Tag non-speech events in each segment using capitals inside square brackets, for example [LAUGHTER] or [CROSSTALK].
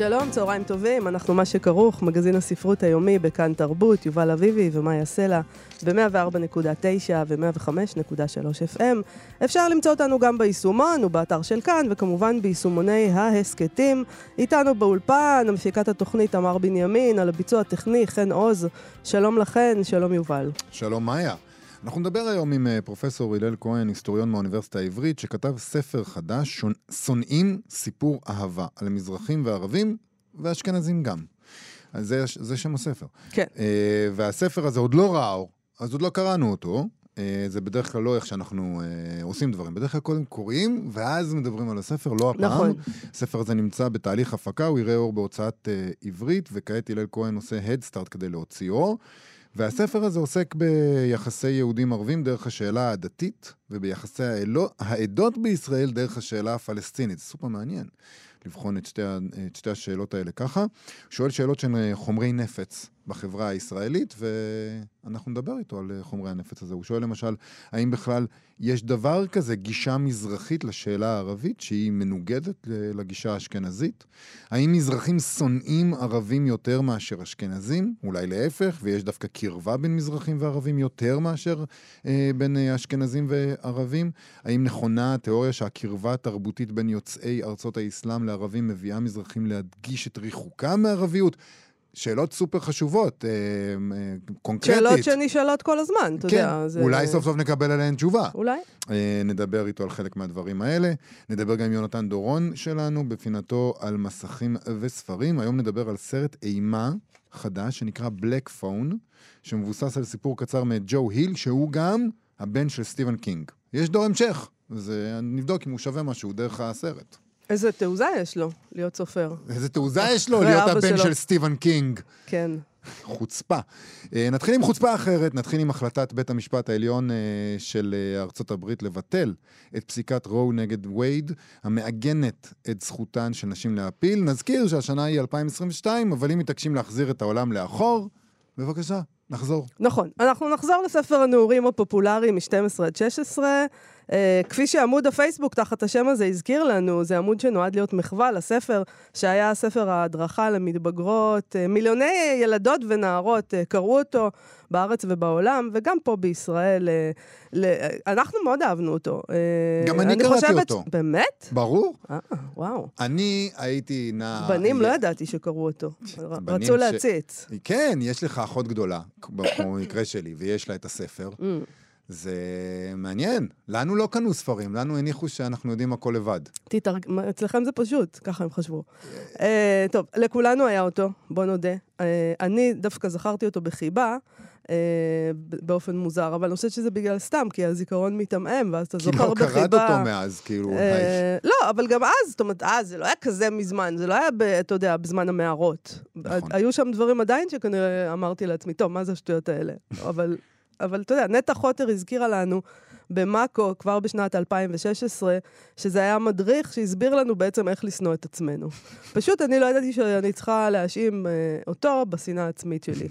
שלום, צהריים טובים, אנחנו מה שכרוך, מגזין הספרות היומי בכאן תרבות, יובל אביבי ומאיה סלע, ב-104.9 ו-105.3 FM. אפשר למצוא אותנו גם ביישומון ובאתר של כאן, וכמובן ביישומוני ההסכתים. איתנו באולפן, המפיקת התוכנית תמר בנימין, על הביצוע הטכני חן עוז. שלום לכן, שלום יובל. שלום מאיה. אנחנו נדבר היום עם uh, פרופסור הלל כהן, היסטוריון מהאוניברסיטה העברית, שכתב ספר חדש, שונאים סיפור אהבה, על מזרחים וערבים ואשכנזים גם. אז זה, זה שם הספר. כן. Uh, והספר הזה עוד לא ראה אור, אז עוד לא קראנו אותו. Uh, זה בדרך כלל לא איך שאנחנו uh, עושים דברים. בדרך כלל קודם קוראים, ואז מדברים על הספר, לא הפעם. נכון. הספר הזה נמצא בתהליך הפקה, הוא יראה אור בהוצאת uh, עברית, וכעת הלל כהן עושה הדסטארט כדי להוציאו. והספר הזה עוסק ביחסי יהודים ערבים דרך השאלה הדתית, וביחסי האלו, העדות בישראל דרך השאלה הפלסטינית. זה סופר מעניין לבחון את שתי, את שתי השאלות האלה ככה. שואל שאלות שהן חומרי נפץ בחברה הישראלית, ואנחנו נדבר איתו על חומרי הנפץ הזה. הוא שואל למשל, האם בכלל יש דבר כזה, גישה מזרחית לשאלה הערבית, שהיא מנוגדת לגישה האשכנזית? האם מזרחים שונאים ערבים יותר מאשר אשכנזים? אולי להפך, ויש דווקא קרבה בין מזרחים וערבים יותר מאשר אה, בין אה, אשכנזים וערבים? האם נכונה התיאוריה שהקרבה התרבותית בין יוצאי ארצות האסלאם לערבים מביאה מזרחים להדגיש את ריחוקם מערביות? שאלות סופר חשובות, אה, אה, קונקרטית. שאלות שנשאלות כל הזמן, אתה כן, יודע. זה... אולי סוף סוף נקבל עליהן תשובה. אולי. אה, נדבר איתו על חלק מהדברים האלה. נדבר גם עם יונתן דורון שלנו, בפינתו על מסכים וספרים. היום נדבר על סרט אימה חדש שנקרא בלק פון, שמבוסס על סיפור קצר מג'ו היל, שהוא גם הבן של סטיבן קינג. יש דור המשך, אז נבדוק אם הוא שווה משהו דרך הסרט. איזה תעוזה יש לו להיות סופר. איזה תעוזה יש לו להיות הבן. של סטיבן קינג. כן. חוצפה. נתחיל עם חוצפה אחרת, נתחיל עם החלטת בית המשפט העליון של ארצות הברית לבטל את פסיקת רו נגד וייד, המעגנת את זכותן של נשים להפיל. נזכיר שהשנה היא 2022, אבל אם מתעקשים להחזיר את העולם לאחור, בבקשה, נחזור. נכון. אנחנו נחזור לספר הנעורים הפופולרי מ-12 עד 16. Uh, כפי שעמוד הפייסבוק תחת השם הזה הזכיר לנו, זה עמוד שנועד להיות מחווה לספר, שהיה ספר ההדרכה למתבגרות. Uh, מיליוני ילדות ונערות uh, קראו אותו בארץ ובעולם, וגם פה בישראל. אנחנו מאוד אהבנו אותו. גם אני, אני קראתי חושבת... אותו. באמת? ברור. אה, וואו. אני הייתי נע... בנים לא ידעתי שקראו אותו. רצו ש... להציץ. כן, יש לך אחות גדולה, כמו במקרה שלי, ויש לה את הספר. זה מעניין. לנו לא קנו ספרים, לנו הניחו שאנחנו יודעים הכל לבד. תתרג... אצלכם זה פשוט, ככה הם חשבו. uh, טוב, לכולנו היה אותו, בוא נודה. Uh, אני דווקא זכרתי אותו בחיבה. Uh, באופן מוזר, אבל אני חושבת שזה בגלל סתם, כי הזיכרון מתעמעם, ואז אתה זוכר בחיבה... כי לא קראת אותו מאז, כאילו... Uh, לא, אבל גם אז, זאת אומרת, אז זה לא היה כזה מזמן, זה לא היה, ב, אתה יודע, בזמן המערות. נכון. היו שם דברים עדיין שכנראה אמרתי לעצמי, טוב, מה זה השטויות האלה? אבל אבל אתה יודע, נטע חוטר הזכירה לנו במאקו כבר בשנת 2016, שזה היה מדריך שהסביר לנו בעצם איך לשנוא את עצמנו. פשוט אני לא ידעתי שאני צריכה להאשים אה, אותו בשנאה העצמית שלי,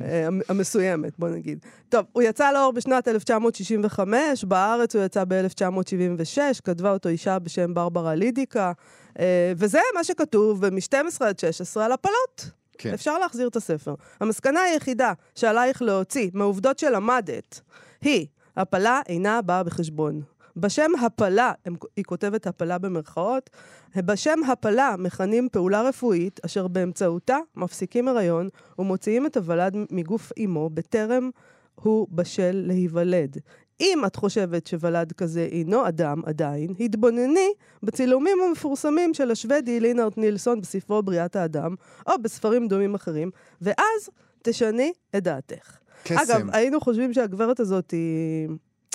אה, המסוימת, בוא נגיד. טוב, הוא יצא לאור בשנת 1965, בארץ הוא יצא ב-1976, כתבה אותו אישה בשם ברברה לידיקה, אה, וזה מה שכתוב מ-12 עד 16 על הפלות. כן. אפשר להחזיר את הספר. המסקנה היחידה שעלייך להוציא מהעובדות שלמדת היא, הפלה אינה באה בחשבון. בשם הפלה, היא כותבת הפלה במרכאות, בשם הפלה מכנים פעולה רפואית אשר באמצעותה מפסיקים הריון ומוציאים את הוולד מגוף אמו בטרם הוא בשל להיוולד. אם את חושבת שוולד כזה אינו אדם עדיין, התבונני בצילומים המפורסמים של השוודי לינארט נילסון בספרו בריאת האדם, או בספרים דומים אחרים, ואז תשני את דעתך. קסם. אגב, היינו חושבים שהגברת הזאת היא...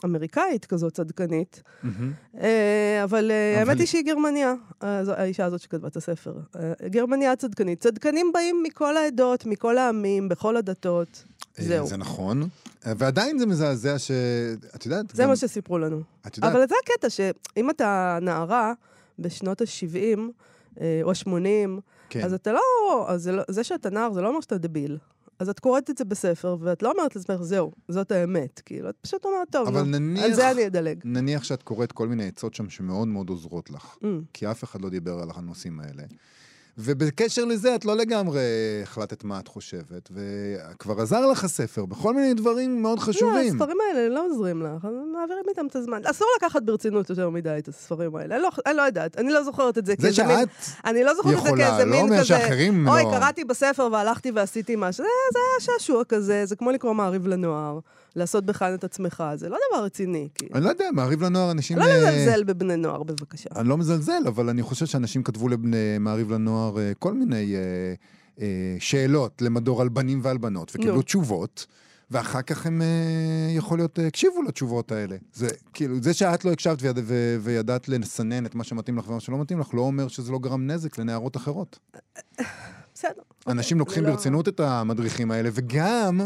אמריקאית כזאת צדקנית. אה, אבל אה, אבל- האמת היא שהיא גרמניה, אה, האישה הזאת שכתבה את הספר. גרמניה צדקנית. צדקנים באים מכל העדות, מכל העמים, בכל הדתות. אה, זהו. זה נכון. אה, ועדיין זה מזעזע ש... את יודעת, זה גם- מה שסיפרו לנו. את יודעת, אבל זה הקטע, שאם אתה נערה בשנות ה-70 או ה-80, כן. אז אתה לא... אז זה, לא, זה שאתה נער זה לא אומר שאתה דביל. אז את קוראת את זה בספר, ואת לא אומרת לעצמך, זהו, זאת האמת. כאילו, את פשוט אומרת, טוב, אבל נו, נניח- על זה אני אדלג. נניח שאת קוראת כל מיני עצות שם שמאוד מאוד עוזרות לך, Mm. כי אף אחד לא דיבר על הנושאים האלה. ובקשר לזה, את לא לגמרי החלטת מה את חושבת, וכבר עזר לך הספר בכל מיני דברים מאוד לא, חשובים. הספרים האלה לא עוזרים לך, מעבירים איתם את הזמן. אסור לקחת ברצינות יותר מדי את הספרים האלה. אני לא, אני לא יודעת, אני לא זוכרת את זה זה כאיזה מין... שאת אני לא זוכרת את זה יכולה, כאיזה לא מין כזה... אוי, לא. קראתי בספר והלכתי ועשיתי משהו. זה, זה היה שעשוע כזה, זה כמו לקרוא מעריב לנוער, לעשות בכלל את עצמך, זה לא דבר רציני, כאילו. אני לא יודע, מעריב לנוער אנשים... לא אה, לזלזל בבני נוער, בבקשה. אני לא מזלזל, אבל אני חושב שאנשים כתבו למעריב לנוער אה, כל מיני אה, אה, שאלות למדור על בנים ועל בנות, וקיבלו נו. תשובות, ואחר כך הם, אה, יכול להיות, אה, הקשיבו לתשובות האלה. זה כאילו, זה שאת לא הקשבת ויד, ו, וידעת לסנן את מה שמתאים לך ומה שלא מתאים לך, לא אומר שזה לא גרם נזק לנערות אחרות. בסדר. אנשים לוקחים לא- ברצינות את המדריכים האלה, וגם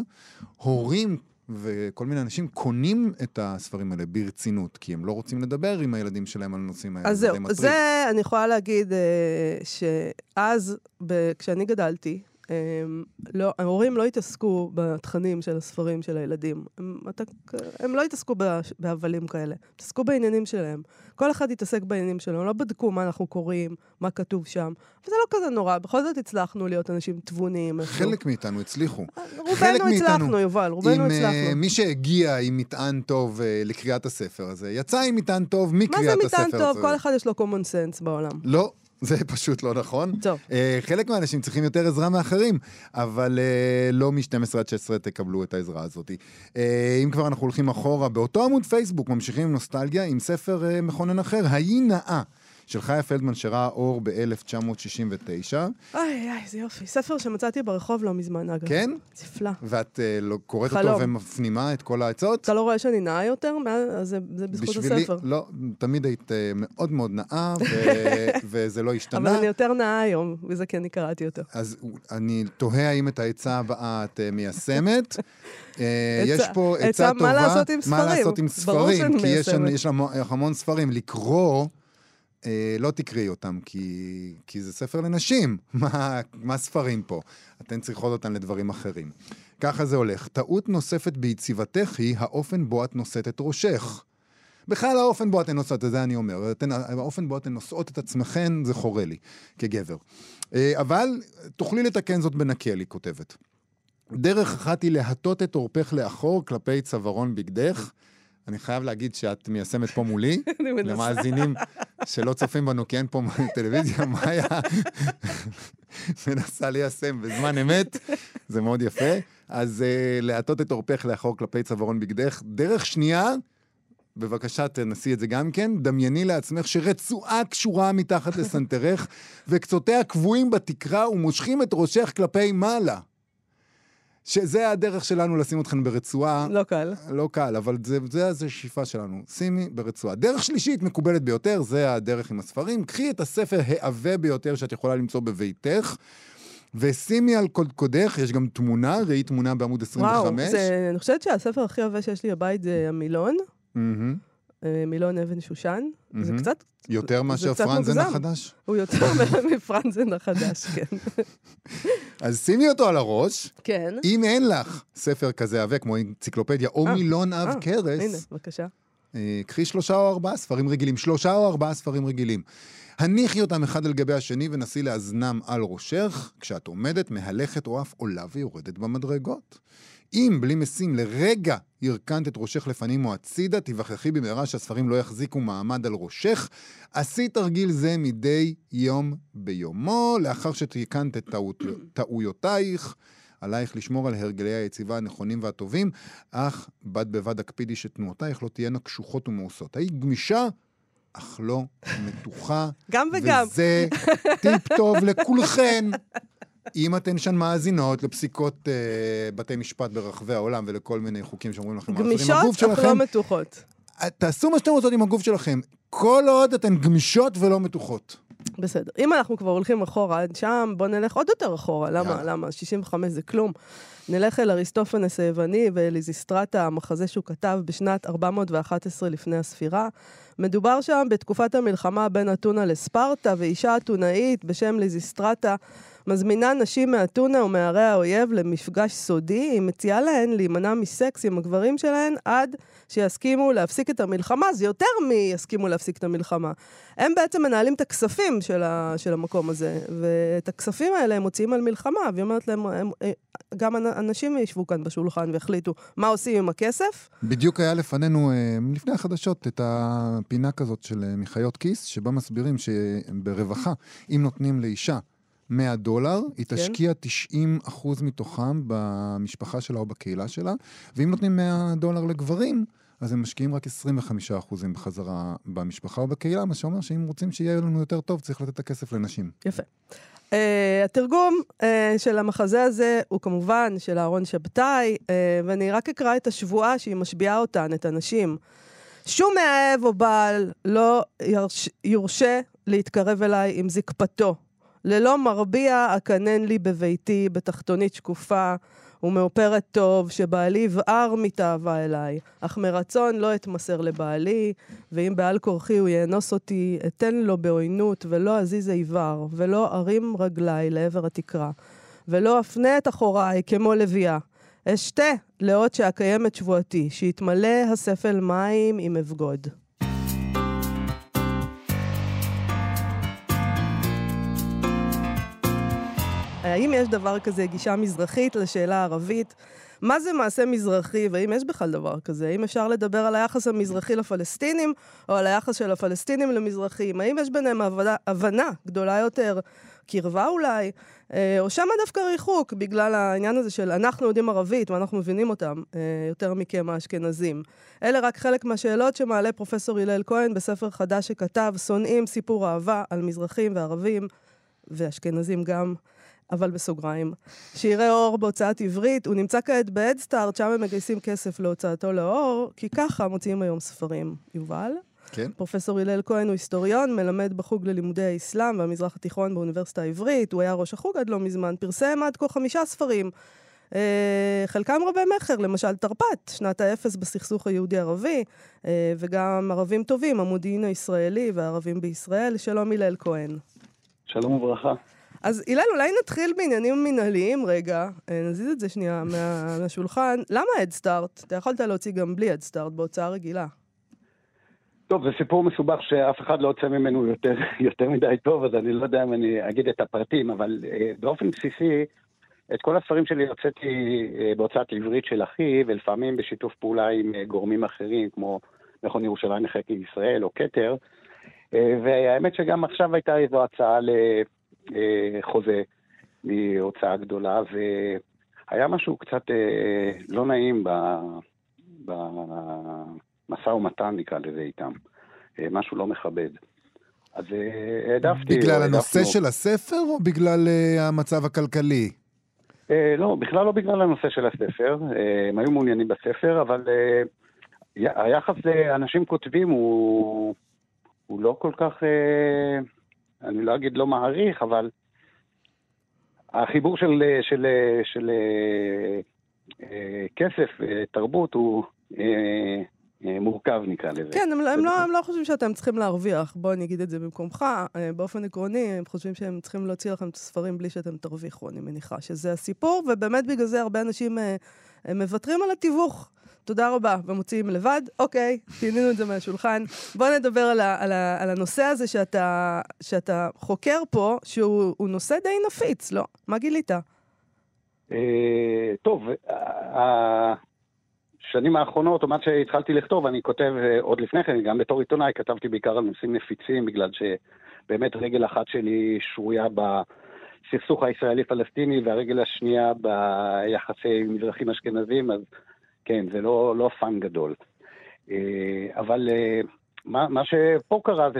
הורים וכל מיני אנשים קונים את הספרים האלה ברצינות, כי הם לא רוצים לדבר עם הילדים שלהם על הנושאים האלה. אז זה זהו. זה אני יכולה להגיד אה, שאז, ב- כשאני גדלתי, לא, ההורים לא התעסקו בתכנים של הספרים של הילדים. הם, אתה, הם לא התעסקו בה- בהבלים כאלה, התעסקו בעניינים שלהם. כל אחד התעסק בעניינים שלו, לא בדקו מה אנחנו קוראים, מה כתוב שם. וזה לא כזה נורא, בכל זאת הצלחנו להיות אנשים תבוניים. חלק מאיתנו הצליחו. רובנו חלק מאיתנו. הצלחנו, יובל, רובנו אה, הצלחנו. מי שהגיע עם מטען טוב אה, לקריאת הספר הזה, יצא עם מטען טוב מה מקריאת זה הספר מטען הזה. טוב? כל אחד יש לו common sense בעולם. לא, [LAUGHS] זה פשוט לא נכון. טוב. אה, חלק מהאנשים צריכים יותר עזרה מאחרים, אבל אה, לא מ-12 עד 16 תקבלו את העזרה הזאת. אה, אם כבר אנחנו הולכים אחורה, באותו עמוד פייסבוק ממשיכים עם נוסטלגיה עם ספר מכונן אחר, ההיא נאה. של חיה פלדמן שראה אור ב-1969, איי, איי, זה יופי. ספר שמצאתי ברחוב לא מזמן, אגב. כן? נפלא. ואת אה, לא, קוראת אותו חלום. ומפנימה את כל העצות? אתה לא רואה שאני נאה יותר? מה- זה, זה בזכות בשבילי, הספר. לא, תמיד היית אה, מאוד מאוד נאה, ו- [LAUGHS] וזה לא אבל השתנה. אני יותר נאה היום, וזה כי אני קראתי אותו. אז אני תוהה האם את העצה הבאה את אה, מיישמת. [LAUGHS] יש פה עצה עצה טובה. מה לעשות עם מה ספרים. לעשות עם ספרים, כי יש. יש המון ספרים. לקרוא, אה, לא תקראי אותם, כי, כי זה ספר לנשים. [LAUGHS] מה, מה ספרים פה? אתן צריכות אותן לדברים אחרים. ככה זה הולך. טעות נוספת ביציבתך היא האופן בו את נושאת את ראשך. בכלל האופן בו אתן נושאות, את זה אני אומר, אתן, האופן בו אתן נושאות את עצמכן, זה חורה לי, כגבר. אה, אבל תוכלי לתקן זאת בנקל, היא כותבת. דרך אחת היא להטות את עורפך לאחור כלפי צווארון בגדך. אני חייב להגיד שאת מיישמת פה מולי. [LAUGHS] למאזינים שלא צופים בנו כי אין פה טלוויזיה, מאיה [LAUGHS] מנסה ליישם בזמן אמת, זה מאוד יפה. אז uh, להטות את עורפך לאחור כלפי צווארון בגדך. דרך שנייה, בבקשה תנסי את זה גם כן, דמייני לעצמך שרצועה קשורה מתחת לסנטרך, וקצותיה קבועים בתקרה ומושכים את ראשך כלפי מעלה. שזה הדרך שלנו לשים אתכם ברצועה. לא קל. לא קל, אבל זה, זה, זה שאיפה שלנו. שימי ברצועה. דרך שלישית, מקובלת ביותר, זה הדרך עם הספרים. קחי את הספר העבה ביותר שאת יכולה למצוא בביתך, ושימי על קודקודך, יש גם תמונה, ראי תמונה בעמוד 25. וואו, זה, אני חושבת שהספר הכי עבה שיש לי בבית זה המילון, מהמם. אה, מילון אבן שושן. זה מהמם. קצת, יותר זה מאשר פרנזן. החדש. הוא יותר [LAUGHS] מפרנזן החדש, כן. [LAUGHS] אז שימי אותו על הראש. כן. אם אין לך ספר כזה עבה, כמו אנציקלופדיה או אה, מילון עב אה, הנה, בבקשה. קחי שלושה או ארבעה ספרים רגילים, שלושה או ארבעה ספרים רגילים. הניחי אותם אחד על גבי השני ונסי לאזנם על ראשך, כשאת עומדת, מהלכת או אף עולה ויורדת במדרגות. אם בלי משים לרגע הרכנת את ראשך לפנים או הצידה, תיווכחי במהרה שהספרים לא יחזיקו מעמד על ראשך. עשי תרגיל זה מדי יום ביומו, לאחר שתיקנת את טעות, טעויותייך. עלייך לשמור על הרגלי היציבה הנכונים והטובים, אך בד בבד הקפידי שתנועותייך לא תהיינה קשוחות ומאוסות. היית גמישה, אך לא מתוחה. גם וגם. וזה טיפ טוב לכולכן. אם אתן שם מאזינות לפסיקות אה, בתי משפט ברחבי העולם ולכל מיני חוקים שאומרים לכם מה לעשות עם הגוף גמישות, אך שלכם, לא מתוחות. תעשו מה שאתם רוצות עם הגוף שלכם, כל עוד אתן גמישות ולא מתוחות. בסדר. אם אנחנו כבר הולכים אחורה עד שם, בוא נלך עוד יותר אחורה. למה? יאללה. למה? 65 זה כלום. נלך אל אריסטופנס היווני ואליזיסטרטה, המחזה שהוא כתב בשנת 411 לפני הספירה. מדובר שם בתקופת המלחמה בין אתונה לספרטה, ואישה אתונאית בשם ליזיסטרטה מזמינה נשים מאתונה ומערי האויב למפגש סודי, היא מציעה להן להימנע מסקס עם הגברים שלהן עד שיסכימו להפסיק את המלחמה, זה יותר מיסכימו להפסיק את המלחמה. הם בעצם מנהלים את הכספים של, ה, של המקום הזה, ואת הכספים האלה הם מוציאים על מלחמה, והיא אומרת להם, הם, הם, גם אנ- אנשים ישבו כאן בשולחן ויחליטו מה עושים עם הכסף. בדיוק היה לפנינו, אה, לפני החדשות, את הפינה כזאת של אה, מחיות כיס, שבה מסבירים שברווחה, אם נותנים לאישה 100 דולר, היא כן. תשקיע 90 אחוז מתוכם במשפחה שלה או בקהילה שלה, ואם נותנים 100 דולר לגברים, אז הם משקיעים רק 25 אחוזים בחזרה במשפחה או בקהילה, מה שאומר שאם רוצים שיהיה לנו יותר טוב, צריך לתת את הכסף לנשים. יפה. Uh, התרגום uh, של המחזה הזה הוא כמובן של אהרון שבתאי, uh, ואני רק אקרא את השבועה שהיא משביעה אותן, את הנשים. שום מאהב או בעל לא ירש, יורשה להתקרב אליי עם זקפתו. ללא מרביע אקנן לי בביתי, בתחתונית שקופה ומאופרת טוב, שבעלי יבער מתאווה אליי. אך מרצון לא אתמסר לבעלי, ואם בעל כורחי הוא יאנוס אותי, אתן לו בעוינות, ולא אזיז איבר, ולא ארים רגליי לעבר התקרה, ולא אפנה את אחוריי כמו לביאה. אשתה לאות שאקיים את שבועתי, שיתמלא הספל מים אם אבגוד. האם יש דבר כזה גישה מזרחית לשאלה הערבית? מה זה מעשה מזרחי, והאם יש בכלל דבר כזה? האם אפשר לדבר על היחס המזרחי לפלסטינים, או על היחס של הפלסטינים למזרחים? האם יש ביניהם הבנה, הבנה גדולה יותר, קרבה אולי, אה, או שמא דווקא ריחוק, בגלל העניין הזה של אנחנו יודעים ערבית ואנחנו מבינים אותם אה, יותר מכם האשכנזים? אלה רק חלק מהשאלות שמעלה פרופסור הלל כהן בספר חדש שכתב, שונאים סיפור אהבה על מזרחים וערבים, ואשכנזים גם. אבל בסוגריים. שיראה אור בהוצאת עברית, הוא נמצא כעת בהדסטארט, שם הם מגייסים כסף להוצאתו לאור, כי ככה מוציאים היום ספרים. יובל? כן? פרופסור הלל כהן הוא היסטוריון, מלמד בחוג ללימודי האסלאם והמזרח התיכון באוניברסיטה העברית, הוא היה ראש החוג עד לא מזמן, פרסם עד כה חמישה ספרים. אה, חלקם רבי מכר, למשל תרפ"ט, שנת האפס בסכסוך היהודי-ערבי, אה, וגם ערבים טובים, המודיעין הישראלי והערבים בישראל. שלום הלל כהן. שלום וברכה. אז הלל, אולי נתחיל בעניינים מנהליים רגע, אה, נזיז את זה שנייה מה, [LAUGHS] מהשולחן. למה הדסטארט? אתה יכולת להוציא גם בלי הדסטארט בהוצאה רגילה. טוב, זה סיפור מסובך שאף אחד לא יוצא ממנו יותר, [LAUGHS] יותר מדי טוב, אז אני לא יודע אם אני אגיד את הפרטים, אבל אה, באופן בסיסי, את כל הספרים שלי הוצאתי אה, בהוצאת עברית של אחי, ולפעמים בשיתוף פעולה עם אה, גורמים אחרים, כמו מכון ירושלים לחקר ישראל או כתר, אה, והאמת שגם עכשיו הייתה איזו הצעה לחוזה מהוצאה גדולה, והיה משהו קצת אה, לא נעים ב... במשא ומתן, נקרא לזה איתם. אה, משהו לא מכבד. אז אה, העדפתי... בגלל הנושא העדפנו- של הספר או בגלל אה, המצב הכלכלי? אה, לא, בכלל לא בגלל הנושא של הספר. אה, הם היו מעוניינים בספר, אבל אה, היחס לאנשים כותבים הוא, הוא לא כל כך, אה, אני לא אגיד לא מעריך, אבל החיבור של, של, אה, של אה, כסף, אה, תרבות, הוא אה, מורכב נקרא לזה. כן, הם, הם, לא, הם לא חושבים שאתם צריכים להרוויח. בוא, אני אגיד את זה במקומך. באופן עקרוני, הם חושבים שהם צריכים להוציא לכם את הספרים בלי שאתם תרוויחו, אני מניחה שזה הסיפור, ובאמת בגלל זה הרבה אנשים מוותרים על התיווך. תודה רבה, ומוציאים לבד. אוקיי, פינינו את זה מהשולחן. בוא נדבר על, ה, על, ה, על הנושא הזה שאתה, שאתה חוקר פה, שהוא הוא נושא די נפיץ, לא? מה גילית? אה, טוב, השנים האחרונות, או מאז שהתחלתי לכתוב, אני כותב אה, עוד לפני כן, גם בתור עיתונאי, כתבתי בעיקר על נושאים נפיצים, בגלל שבאמת רגל אחת שלי שרויה בסכסוך הישראלי-פלסטיני, והרגל השנייה ביחסי מזרחים אשכנזים, אז כן, זה לא, לא fan גדול. אה, אבל אה, מה, מה שפה קרה זה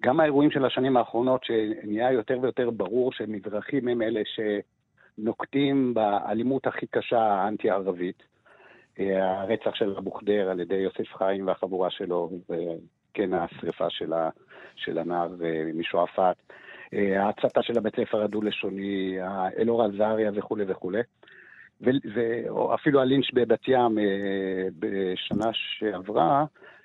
גם האירועים של השנים האחרונות, שנהיה יותר ויותר ברור שמזרחים הם אלה שנוקטים באלימות הכי קשה האנטי-ערבית. אה, הרצח של אבו ח'דיר על ידי יוסף חיים והחבורה שלו, וכן השריפה של, ה, של הנער משועפאט, ההצתה של הבית ספר הדו-לשוני, אלאור עזריה וכולי וכולי. ואפילו הלינץ' בבת ים בשנה שעברה,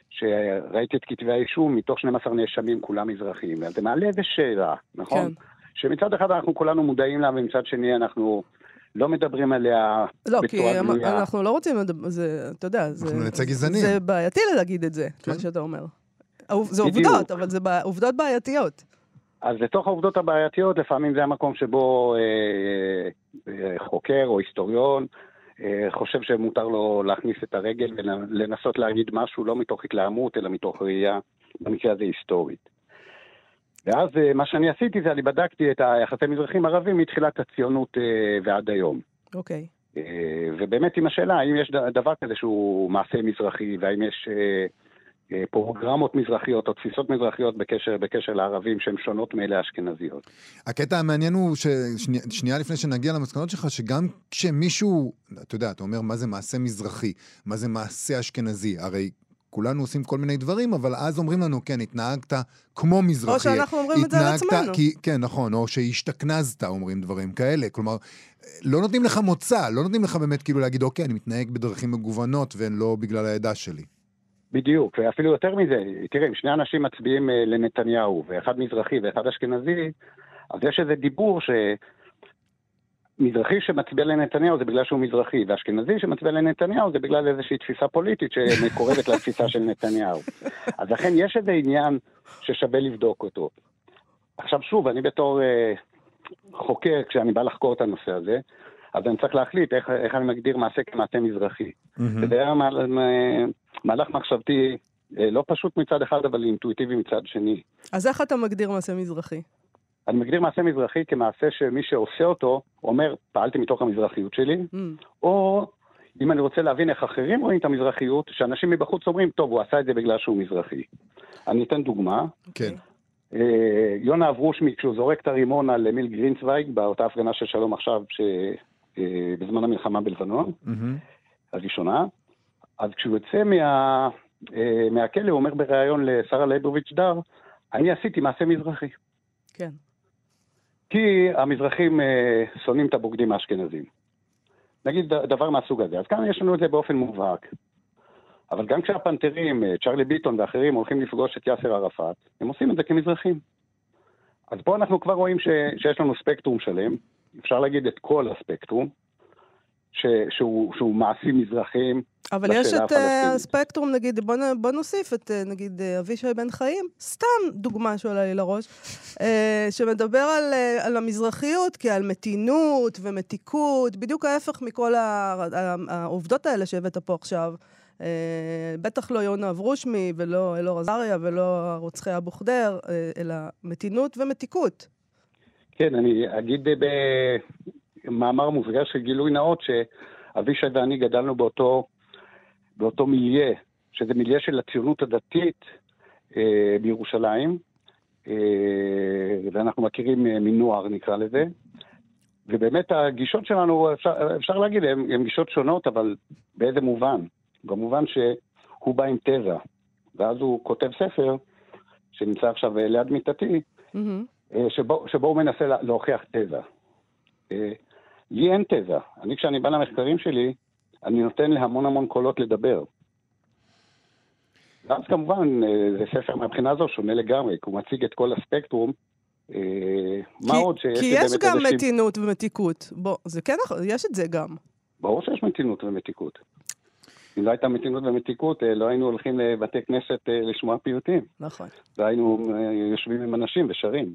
שראיתי את כתבי האישום, מתוך 12 נאשמים כולם מזרחים. אז זה מעלה איזה שאלה, נכון? כן. שמצד אחד אנחנו כולנו מודעים לה, ומצד שני אנחנו לא מדברים עליה לא, בצורה גלויה. לא, כי אנחנו לא רוצים לדבר, זה, אתה יודע, זה... אנחנו נצא גזענים. זה בעייתי להגיד את זה, כן. מה שאתה אומר. זה עובדות, אבל זה עובדות בעייתיות. אז לתוך העובדות הבעייתיות, לפעמים זה המקום שבו אה, אה, חוקר או היסטוריון אה, חושב שמותר לו להכניס את הרגל ולנסות להגיד משהו לא מתוך התלהמות, אלא מתוך ראייה, במקרה הזה היסטורית. ואז אה, מה שאני עשיתי זה אני בדקתי את היחסי מזרחים ערבים מתחילת הציונות אה, ועד היום. אוקיי. Okay. ובאמת עם השאלה האם יש דבר כזה שהוא מעשה מזרחי, והאם יש פרוגרמות מזרחיות או תפיסות מזרחיות בקשר, בקשר לערבים שהן שונות מאלה האשכנזיות. הקטע המעניין הוא ששנייה לפני שנגיע למסקנות שלך, שגם כשמישהו, אתה יודע, אתה אומר מה זה מעשה מזרחי, מה זה מעשה אשכנזי, הרי כולנו עושים כל מיני דברים, אבל אז אומרים לנו, כן, התנהגת כמו מזרחי. או שאנחנו אומרים את זה על עצמנו. כי, כן, נכון, או שהשתכנזת, אומרים דברים כאלה. כלומר, לא נותנים לך מוצא, לא נותנים לך באמת כאילו להגיד, אוקיי, אני מתנהג בדרכים מגוונות, והן לא בגלל העדה שלי. בדיוק, ואפילו יותר מזה, תראה, אם שני אנשים מצביעים אה, לנתניהו, ואחד מזרחי ואחד אשכנזי, אז יש איזה דיבור ש... מזרחי שמצביע לנתניהו זה בגלל שהוא מזרחי, ואשכנזי שמצביע לנתניהו זה בגלל איזושהי תפיסה פוליטית שמקורבת לתפיסה של נתניהו. אז לכן יש איזה עניין ששווה לבדוק אותו. עכשיו שוב, אני בתור אה, חוקר, כשאני בא לחקור את הנושא הזה, אז אני צריך להחליט איך, איך אני מגדיר מעשה כמעשה מזרחי. Mm-hmm. מהלך מחשבתי אה, לא פשוט מצד אחד, אבל אינטואיטיבי מצד שני. אז איך אתה מגדיר מעשה מזרחי? אני מגדיר מעשה מזרחי כמעשה שמי שעושה אותו אומר, פעלתי מתוך המזרחיות שלי, mm. או אם אני רוצה להבין איך אחרים רואים את המזרחיות, שאנשים מבחוץ אומרים, טוב, הוא עשה את זה בגלל שהוא מזרחי. אני אתן דוגמה. כן. אה, יונה אברושמי, כשהוא זורק את הרימון על אמיל גרינצוויג, באותה הפגנה של שלום עכשיו, ש... אה, בזמן המלחמה בלבנון, mm-hmm. הראשונה, אז כשהוא יוצא מה... אה, מהכלא, הוא אומר בריאיון לשרה ליבוביץ' דר, אני עשיתי מעשה מזרחי. כן. כי המזרחים אה, שונאים את הבוגדים האשכנזים. נגיד דבר מהסוג הזה. אז כאן יש לנו את זה באופן מובהק. אבל גם כשהפנתרים, אה, צ'רלי ביטון ואחרים הולכים לפגוש את יאסר ערפאת, הם עושים את זה כמזרחים. אז פה אנחנו כבר רואים ש, שיש לנו ספקטרום שלם, אפשר להגיד את כל הספקטרום, ש, שהוא, שהוא מעשים מזרחיים. אבל יש את uh, הספקטרום, נגיד, בוא, בוא נוסיף את, uh, נגיד, uh, אבישי בן חיים, סתם דוגמה שעולה לי לראש, שמדבר על, על המזרחיות כעל מתינות ומתיקות, בדיוק ההפך מכל העובדות האלה שהבאת פה עכשיו. בטח לא יונה אברושמי ולא אלאור עזריה ולא רוצחי אבו ח'דיר, אלא מתינות ומתיקות. כן, אני אגיד במאמר מוסגר של גילוי נאות, שאבישי ואני גדלנו באותו, באותו מיליה, שזה מיליה של הציונות הדתית אה, בירושלים, אה, ואנחנו מכירים אה, מנוער נקרא לזה. ובאמת הגישות שלנו, אפשר, אפשר להגיד, הן גישות שונות, אבל באיזה מובן? במובן שהוא בא עם תזה, ואז הוא כותב ספר, שנמצא עכשיו ליד מיטתי, mm-hmm. שבו, שבו הוא מנסה להוכיח תזה. לי אין תזה. אני, כשאני בא למחקרים שלי, אני נותן להמון המון קולות לדבר. ואז כמובן, אה, זה ספר מהבחינה הזו שונה לגמרי, כי הוא מציג את כל הספקטרום. אה, מה עוד שיש כי יש גם איזושהי... מתינות ומתיקות. בוא, זה כן, נכון, יש את זה גם. ברור שיש מתינות ומתיקות. אם לא הייתה מתינות ומתיקות, אה, לא היינו הולכים לבתי כנסת לשמוע פיוטים. נכון. והיינו יושבים עם אנשים ושרים.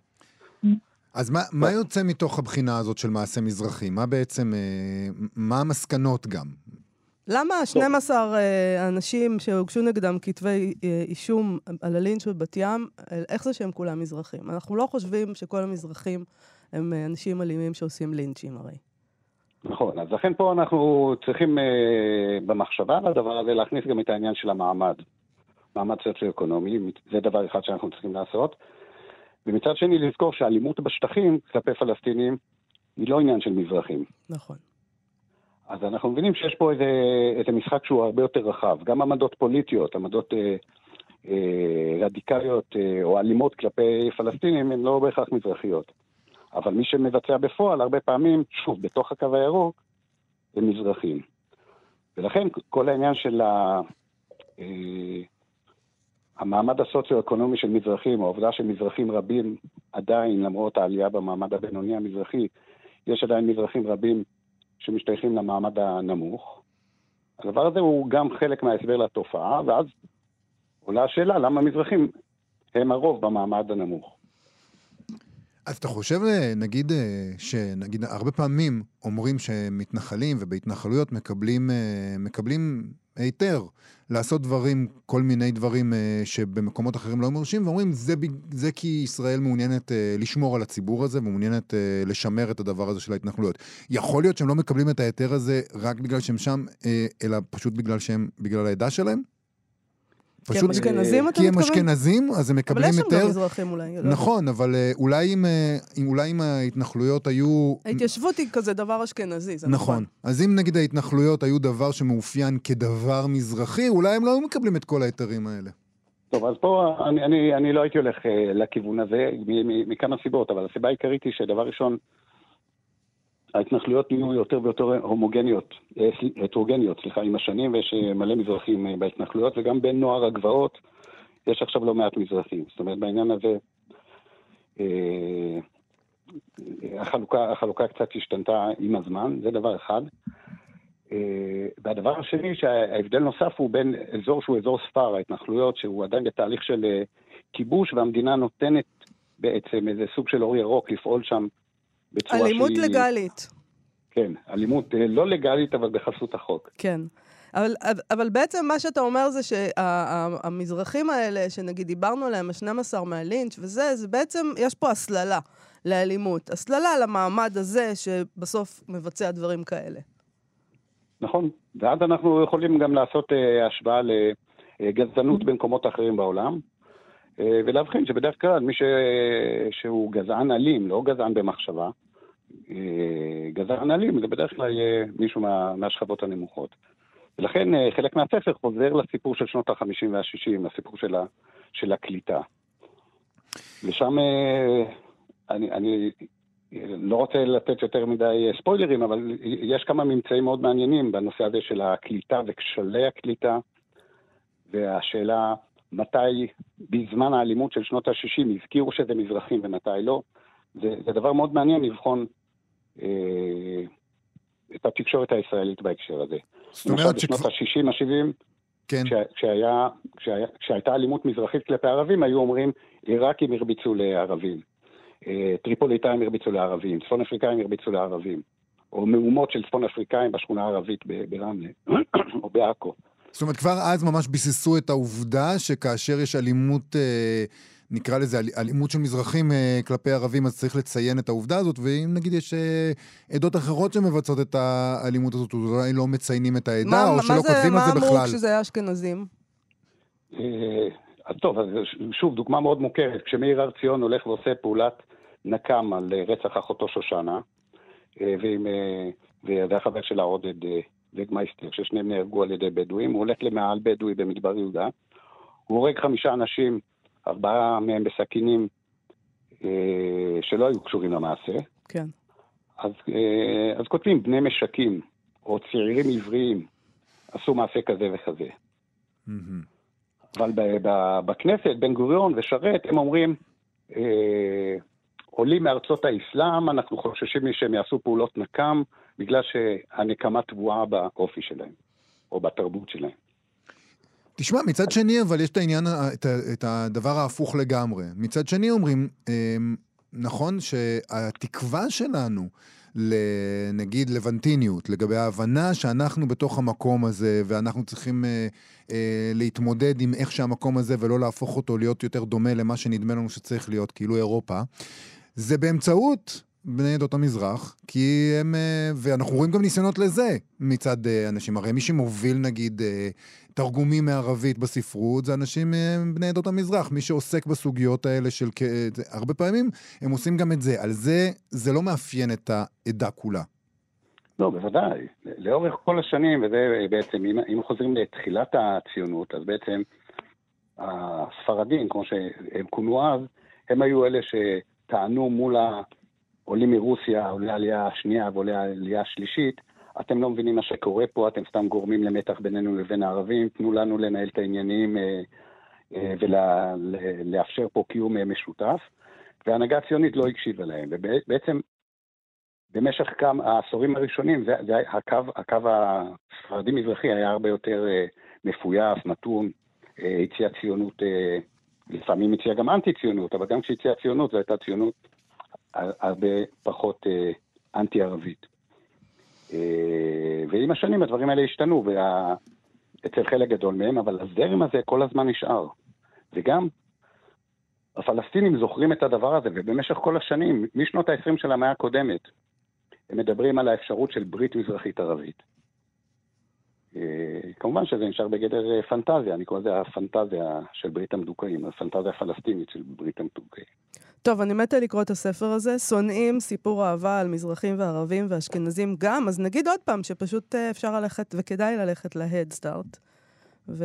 אז מה, מה יוצא מתוך הבחינה הזאת של מעשה מזרחי? מה בעצם, אה, מה המסקנות גם? למה 12 אה, אנשים שהוגשו נגדם כתבי אה, אישום על הלינץ' בבת ים, איך זה שהם כולם מזרחים? אנחנו לא חושבים שכל המזרחים הם אנשים אלימים שעושים לינצ'ים הרי. נכון, אז לכן פה אנחנו צריכים במחשבה על הדבר הזה להכניס גם את העניין של המעמד. מעמד סוציו-אקונומי, זה דבר אחד שאנחנו צריכים לעשות. ומצד שני לזכור שהאלימות בשטחים כלפי פלסטינים היא לא עניין של מזרחים. נכון. אז אנחנו מבינים שיש פה איזה, איזה משחק שהוא הרבה יותר רחב. גם עמדות פוליטיות, עמדות אה, אה, רדיקליות אה, או אלימות כלפי פלסטינים הן לא בהכרח מזרחיות. אבל מי שמבצע בפועל, הרבה פעמים, שוב, בתוך הקו הירוק, הם מזרחים. ולכן כל העניין של ה... אה, המעמד הסוציו-אקונומי של מזרחים, העובדה שמזרחים רבים עדיין, למרות העלייה במעמד הבינוני המזרחי, יש עדיין מזרחים רבים שמשתייכים למעמד הנמוך. הדבר הזה הוא גם חלק מההסבר לתופעה, ואז עולה השאלה למה מזרחים הם הרוב במעמד הנמוך. אז אתה חושב, נגיד, שנגיד הרבה פעמים אומרים שמתנחלים ובהתנחלויות מקבלים, אה, מקבלים היתר לעשות דברים, כל מיני דברים שבמקומות אחרים לא מרשים, ואומרים זה, זה כי ישראל מעוניינת לשמור על הציבור הזה ומעוניינת לשמר את הדבר הזה של ההתנחלויות. יכול להיות שהם לא מקבלים את ההיתר הזה רק בגלל שהם שם, אלא פשוט בגלל שהם, בגלל העדה שלהם? כי הם אשכנזים, אתה מתכוון? כי הם אשכנזים, אז הם מקבלים יותר... אבל יש שם גם מזרחים אולי. לא נכון, אבל אה, אולי אם, אה, אולי אם ההתנחלויות היו... ההתיישבות היא כזה דבר אשכנזי, זה נכון. נכון. אז אם נגיד ההתנחלויות היו דבר שמאופיין כדבר מזרחי, אולי הם לא היו מקבלים את כל ההיתרים האלה. טוב, אז פה אני, אני, אני לא הייתי הולך uh, לכיוון הזה מכמה סיבות, אבל הסיבה העיקרית היא שדבר ראשון, ההתנחלויות נהיו יותר ויותר הומוגניות, אה, הטרוגניות, סליחה, עם השנים, ויש אה, מלא מזרחים אה, בהתנחלויות, וגם בין נוער הגבעות יש עכשיו לא מעט מזרחים. זאת אומרת, בעניין הזה החלוקה, החלוקה קצת השתנתה עם הזמן, זה דבר אחד. והדבר השני, שההבדל נוסף הוא בין אזור שהוא אזור ספר, ההתנחלויות, שהוא עדיין בתהליך של כיבוש, והמדינה נותנת בעצם איזה סוג של אור ירוק לפעול שם בצורה שהיא... אלימות לגלית. כן, אלימות אה, לא לגלית, אבל בחסות החוק. כן. אבל, אבל בעצם מה שאתה אומר זה שהמזרחים האלה, שנגיד דיברנו עליהם, ה-12 מהלינץ' וזה, זה בעצם, יש פה הסללה לאלימות. הסללה למעמד הזה שבסוף מבצע דברים כאלה. נכון, ואז אנחנו יכולים גם לעשות uh, השוואה לגזענות במקומות אחרים בעולם. אה, ולהבחין שבדרך כלל מי ש... שהוא גזען אלים, לא גזען במחשבה, אה, גזען אלים זה בדרך כלל יהיה מישהו מה... מהשכבות הנמוכות. ולכן אה, חלק מהספר חוזר לסיפור של שנות ה-50 וה-60, לסיפור של, ה... של הקליטה. ושם אני, אני לא רוצה לתת יותר מדי ספוילרים, אבל יש כמה ממצאים מאוד מעניינים בנושא הזה של הקליטה וכשלי הקליטה, והשאלה מתי בזמן האלימות של שנות ה-60 הזכירו שזה מזרחים ומתי לא. זה, זה דבר מאוד מעניין לבחון אה, את התקשורת הישראלית בהקשר הזה. זאת אומרת ש... בשנות ה-60, ה-70, כן. כשה, כשהיה, כשהיה, כשהייתה אלימות מזרחית כלפי ערבים, היו אומרים, עיראקים הרביצו לערבים, אה, טריפוליטאים הרביצו לערבים, צפון אפריקאים הרביצו לערבים, או מהומות של צפון אפריקאים בשכונה הערבית ברמלה, [CLEARS THROAT] או בעכו. זאת אומרת, כבר אז ממש ביססו את העובדה שכאשר יש אלימות, אה, נקרא לזה אלימות של מזרחים אה, כלפי ערבים, אז צריך לציין את העובדה הזאת, ואם נגיד יש אה, עדות אחרות שמבצעות את האלימות הזאת, אולי לא מציינים את העדה, מה, או שלא זה, כותבים על זה בכלל. מה אמרו כשזה היה אשכנזים? טוב, אז שוב, דוגמה מאוד מוכרת. כשמאיר הר ציון הולך ועושה פעולת נקם על רצח אחותו שושנה, ועם, והחבר שלה עודד וגמייסטר, ששניהם נהרגו על ידי בדואים, הוא הולך למעל בדואי במדבר יהודה, הוא הורג חמישה אנשים, ארבעה מהם בסכינים אה, שלא היו קשורים למעשה. כן. אז, אה, אז כותבים בני משקים, או צעירים עבריים, עשו מעשה כזה וכזה. Mm-hmm. אבל ב- ב- בכנסת, בן גוריון ושרת, הם אומרים, אה, עולים מארצות האסלאם, אנחנו חוששים שהם יעשו פעולות נקם, בגלל שהנקמה טבועה באופי שלהם, או בתרבות שלהם. תשמע, מצד שני, אבל יש את העניין, את, את הדבר ההפוך לגמרי. מצד שני אומרים, אמ, נכון שהתקווה שלנו, נגיד לבנטיניות, לגבי ההבנה שאנחנו בתוך המקום הזה, ואנחנו צריכים אה, אה, להתמודד עם איך שהמקום הזה, ולא להפוך אותו להיות יותר דומה למה שנדמה לנו שצריך להיות, כאילו אירופה, זה באמצעות בני עדות המזרח, כי הם, אה, ואנחנו רואים גם ניסיונות לזה מצד אה, אנשים. הרי מי שמוביל נגיד אה, תרגומים מערבית בספרות זה אנשים בני עדות המזרח. מי שעוסק בסוגיות האלה של... הרבה פעמים הם עושים גם את זה. על זה, זה לא מאפיין את העדה כולה. לא, בוודאי. לאורך כל השנים, וזה בעצם, אם, אם חוזרים לתחילת הציונות, אז בעצם הספרדים, כמו שהם כונו אז, הם היו אלה שטענו מול העולים מרוסיה, עולי העלייה השנייה ועולי העלייה השלישית, אתם לא מבינים מה שקורה פה, אתם סתם גורמים למתח בינינו לבין הערבים, תנו לנו לנהל את העניינים אה, אה, ולאפשר פה קיום אה, משותף. וההנהגה הציונית לא הקשיבה להם, ובעצם במשך כמה העשורים הראשונים, זה, זה הקו, הקו הספרדי-מזרחי היה הרבה יותר אה, מפויס, מתון, אה, הציע ציונות, לפעמים הציע גם אנטי-ציונות, אבל גם כשהציע ציונות זו הייתה ציונות הרבה פחות אה, אנטי-ערבית. אה, ועם השנים הדברים האלה השתנו. אצל חלק גדול מהם, אבל הזרם הזה כל הזמן נשאר. וגם הפלסטינים זוכרים את הדבר הזה, ובמשך כל השנים, משנות ה-20 של המאה הקודמת, הם מדברים על האפשרות של ברית מזרחית ערבית. אה, כמובן שזה נשאר בגדר אה, פנטזיה, אני קורא לזה הפנטזיה של ברית המדוכאים, הפנטזיה הפלסטינית של ברית המדוכאים. טוב, אני מתה לקרוא את הספר הזה. שונאים סיפור אהבה על מזרחים וערבים ואשכנזים גם, אז נגיד עוד פעם שפשוט אה, אפשר ללכת, וכדאי ללכת Start. ו...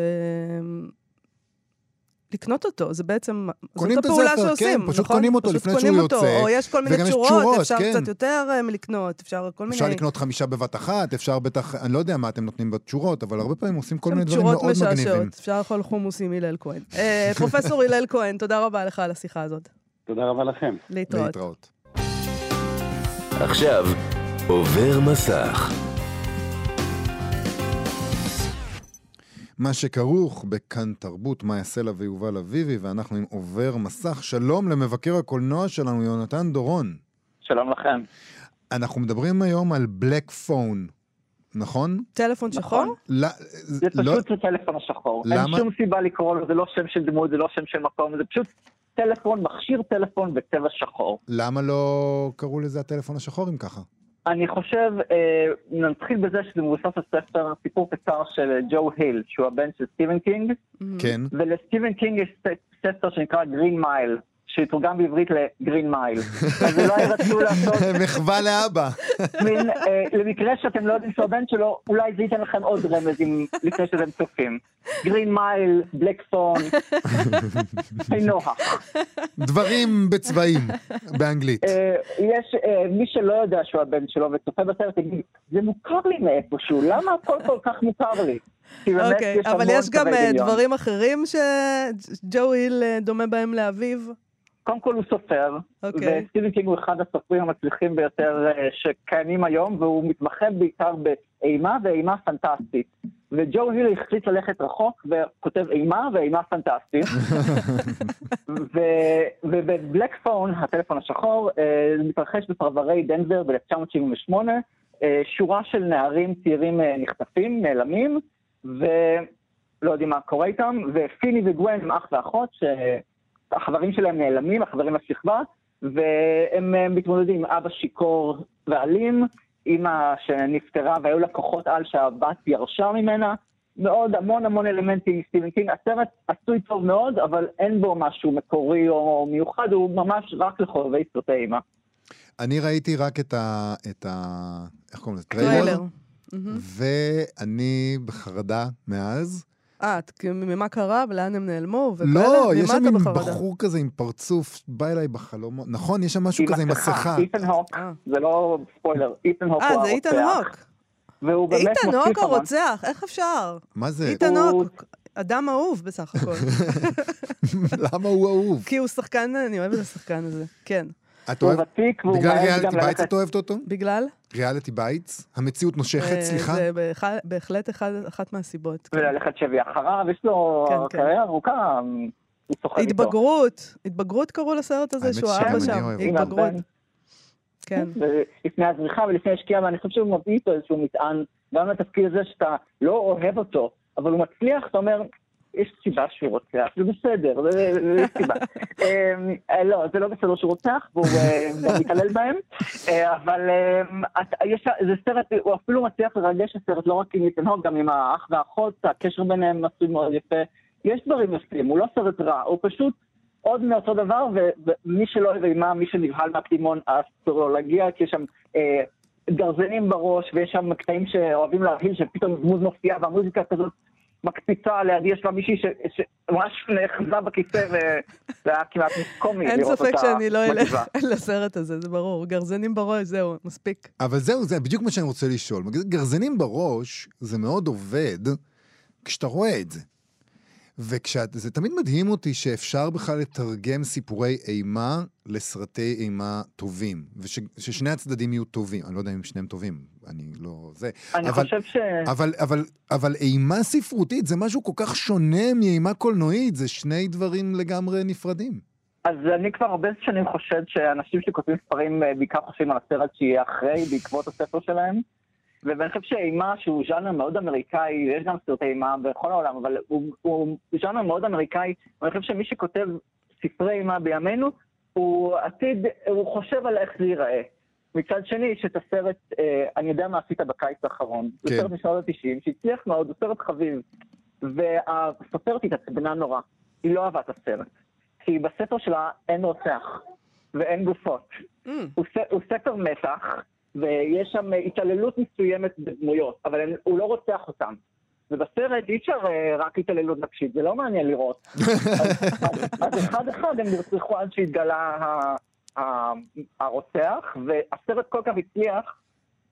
לקנות אותו, זה בעצם, זאת את הפעולה הספר, שעושים, כן, פשוט נכון? קונים אותו פשוט לפני קונים שהוא אותו, יוצא. או יש כל מיני תשורות, תשורות, אפשר כן. קצת יותר אה, מלקנות, אפשר כל מיני... אפשר לקנות חמישה בבת אחת, אפשר בטח, אני לא יודע מה אתם נותנים בתשורות, אבל הרבה פעמים עושים כל מיני דברים תשורות מאוד מגניבים. משעשעות. אפשר לאכול חומוס עם הלל כהן. אה, [LAUGHS] פרופסור הלל כהן, תודה רבה לך על השיחה הזאת. תודה רבה לכם. להתראות. להתראות. עכשיו עובר מסך. מה שכרוך בכאן תרבות, מאיה סלע ויובל אביבי, ואנחנו עם עובר מסך. שלום למבקר הקולנוע שלנו, יונתן דורון. שלום לכם. אנחנו מדברים היום על Black Phone, נכון? טלפון שחור? נכון. לא, זה לא, פשוט הטלפון השחור. למה? אין שום סיבה לקרוא לו, זה לא שם של דמות, זה לא שם של מקום, זה פשוט טלפון, מכשיר טלפון בצבע שחור. למה לא קראו לזה הטלפון השחור אם ככה? אני חושב, אה, נתחיל בזה שזה מבוסס על ספר, סיפור קצר של ג'ו היל, שהוא הבן של סטיבן קינג, כן. ולסטיבן קינג יש ספר שנקרא Green Mile, שיתורגם בעברית ל Green Mile. אז אולי רצו לעשות [LAUGHS] מחווה לאבא. [LAUGHS] מין, אה, למקרה שאתם לא יודעים שהוא הבן שלו, אולי זה ייתן לכם עוד רמז אם- לפני שאתם צופים. Green Mile, Black Phone, [LAUGHS] נוח. דברים בצבעים, באנגלית. אה, יש, אה, מי שלא יודע שהוא הבן שלו וצופה בסרט, יגיד, זה מוכר לי מאיפשהו, למה הכל כל כך מוכר לי? אוקיי, אבל יש גם אה. דברים אחרים שג'ו היל אה, דומה בהם לאביו? קודם כל הוא סופר, אוקיי. וסטיבן קינג הוא אחד הסופרים המצליחים ביותר אה, שקיימים היום, והוא מתמחה בעיקר באימה ואימה פנטסטית. וג'ו היל החליט ללכת רחוק וכותב אימה ואימה פנטסטית. [LAUGHS] וב Black Phone, הטלפון השחור, אה, מתרחש בפרברי דנבר ב-1978. אה, שורה של נערים צעירים נחטפים, נעלמים, ולא יודעים מה קורה איתם, ופיני וגווין הם אח ואחות, שהחברים שלהם נעלמים, החברים לשכבה, והם מתמודדים עם אבא שיכור ואלים, אימא שנפטרה והיו לה כוחות על שהבת ירשה ממנה, מאוד המון המון אלמנטים מסטיבן קינג. הסרט עשוי טוב מאוד, אבל אין בו משהו מקורי או מיוחד, הוא ממש רק לחובבי סרטי אימה. אני ראיתי רק את ה... את ה... איך קוראים לזה? טריילר. מהמם. ואני בחרדה מאז. אה, את- ממה קרה ולאן הם נעלמו? וכאלה? לא, יש שם? בחור כזה עם פרצוף, בא אליי בחלומות. נכון, יש שם משהו כזה עם מסכה. איתן הוק, אה. זה לא ספוילר, איתן הוק הוא אה, הרוצח. זה איתן הוק. והוא באמת איתן הוק. הרוצח, איך אפשר? מה זה? איתן הוא- הוק, אדם אהוב בסך הכל. [LAUGHS] למה הוא אהוב? כי הוא שחקן, אני אוהבת את השחקן הזה. כן. את הוא אוהבת? ותיק והוא בגלל מעז ריאליטי גם בייטס ללכת... את אוהבת אותו? בגלל? ריאליטי בייטס? המציאות נושכת, אה, סליחה? זה בהח- בהחלט אחד- אחת מהסיבות. כן. וללכת שבי אחריו, יש לו כן, כן. קריירה ארוכה, הוא סוחר איתו. התבגרות, התבגרות קראו לסרט הזה, האמת שהוא שגם אבא אני שם. אוהב עם התבגרות, הבן. כן. לפני הזריחה ולפני השקיעה, ואני חושב שהוא מביא איתו איזשהו מטען, גם לתפקיד הזה שאתה לא אוהב אותו, אבל הוא מצליח, אתה אומר, יש סיבה שהוא רוצח, זה בסדר, זה סיבה. [LAUGHS] אמ, אה, לא, זה לא בסדר שהוא רוצח, והוא אה, מתעלל בהם, אה, אבל זה סרט, הוא אפילו מצליח לרגש הסרט, לא רק עם איתן הוג, גם עם האח והאחות, הקשר ביניהם עשוי מאוד יפה. יש דברים יפים, הוא לא סרט רע, הוא פשוט עוד מאותו דבר, ומי שלא אוהב אימה, מי שנבהל מהקדימון, אסור לו להגיע, כי יש שם גרזנים בראש, ויש שם קטעים שאוהבים להבהיל, שפתאום דמות מופיעה, והמוזיקה כזאת מקפיצה לידי, יש לה מישהי שממש נאחזה בכיסא, וזה היה כמעט קומי אין לראות ספק אותה שאני לא אלך מגיבה. [LAUGHS] לסרט הזה, זה ברור. גרזנים בראש, זהו, מספיק. אבל זהו, זה בדיוק מה שאני רוצה לשאול. גרזנים בראש, זה מאוד עובד כשאתה רואה את זה. וזה תמיד מדהים אותי שאפשר בכלל לתרגם סיפורי אימה לסרטי אימה טובים, וששני הצדדים יהיו טובים. אני לא יודע אם שניהם טובים, אני לא... זה. אני אבל, חושב ש... אבל, אבל, אבל אימה ספרותית זה משהו כל כך שונה מאימה קולנועית, זה שני דברים לגמרי נפרדים. אז אני כבר הרבה שנים חושד שאנשים שכותבים ספרים אה, בעיקר חושבים על הסרט שיהיה אחרי, בעקבות הספר שלהם. ואני חושב שאימה, שהוא ז'אנר מאוד אמריקאי, יש גם סרטי אימה בכל העולם, אבל הוא, הוא ז'אנר מאוד אמריקאי, ואני חושב שמי שכותב ספרי אימה בימינו, הוא עתיד, הוא חושב על איך זה ייראה. מצד שני, יש את הסרט, אה, אני יודע מה עשית בקיץ האחרון. זה כן. סרט משנות ה-90, שהצליח מאוד, הוא סרט חביב. והסופרת התעצבנה נורא. היא לא אהבה את הסרט. כי בספר שלה אין רוצח, ואין גופות. Mm, הוא, ס, הוא ספר מתח, ויש שם התעללות מסוימת בדמויות, אבל הוא לא רוצח אותם. ובסרט אי אפשר אה, רק התעללות נפשית, זה לא מעניין לראות. אז, [LAUGHS] אז, אז אחד אחד הם נרצחו עד שהתגלה הרוצח, והסרט כל כך הצליח,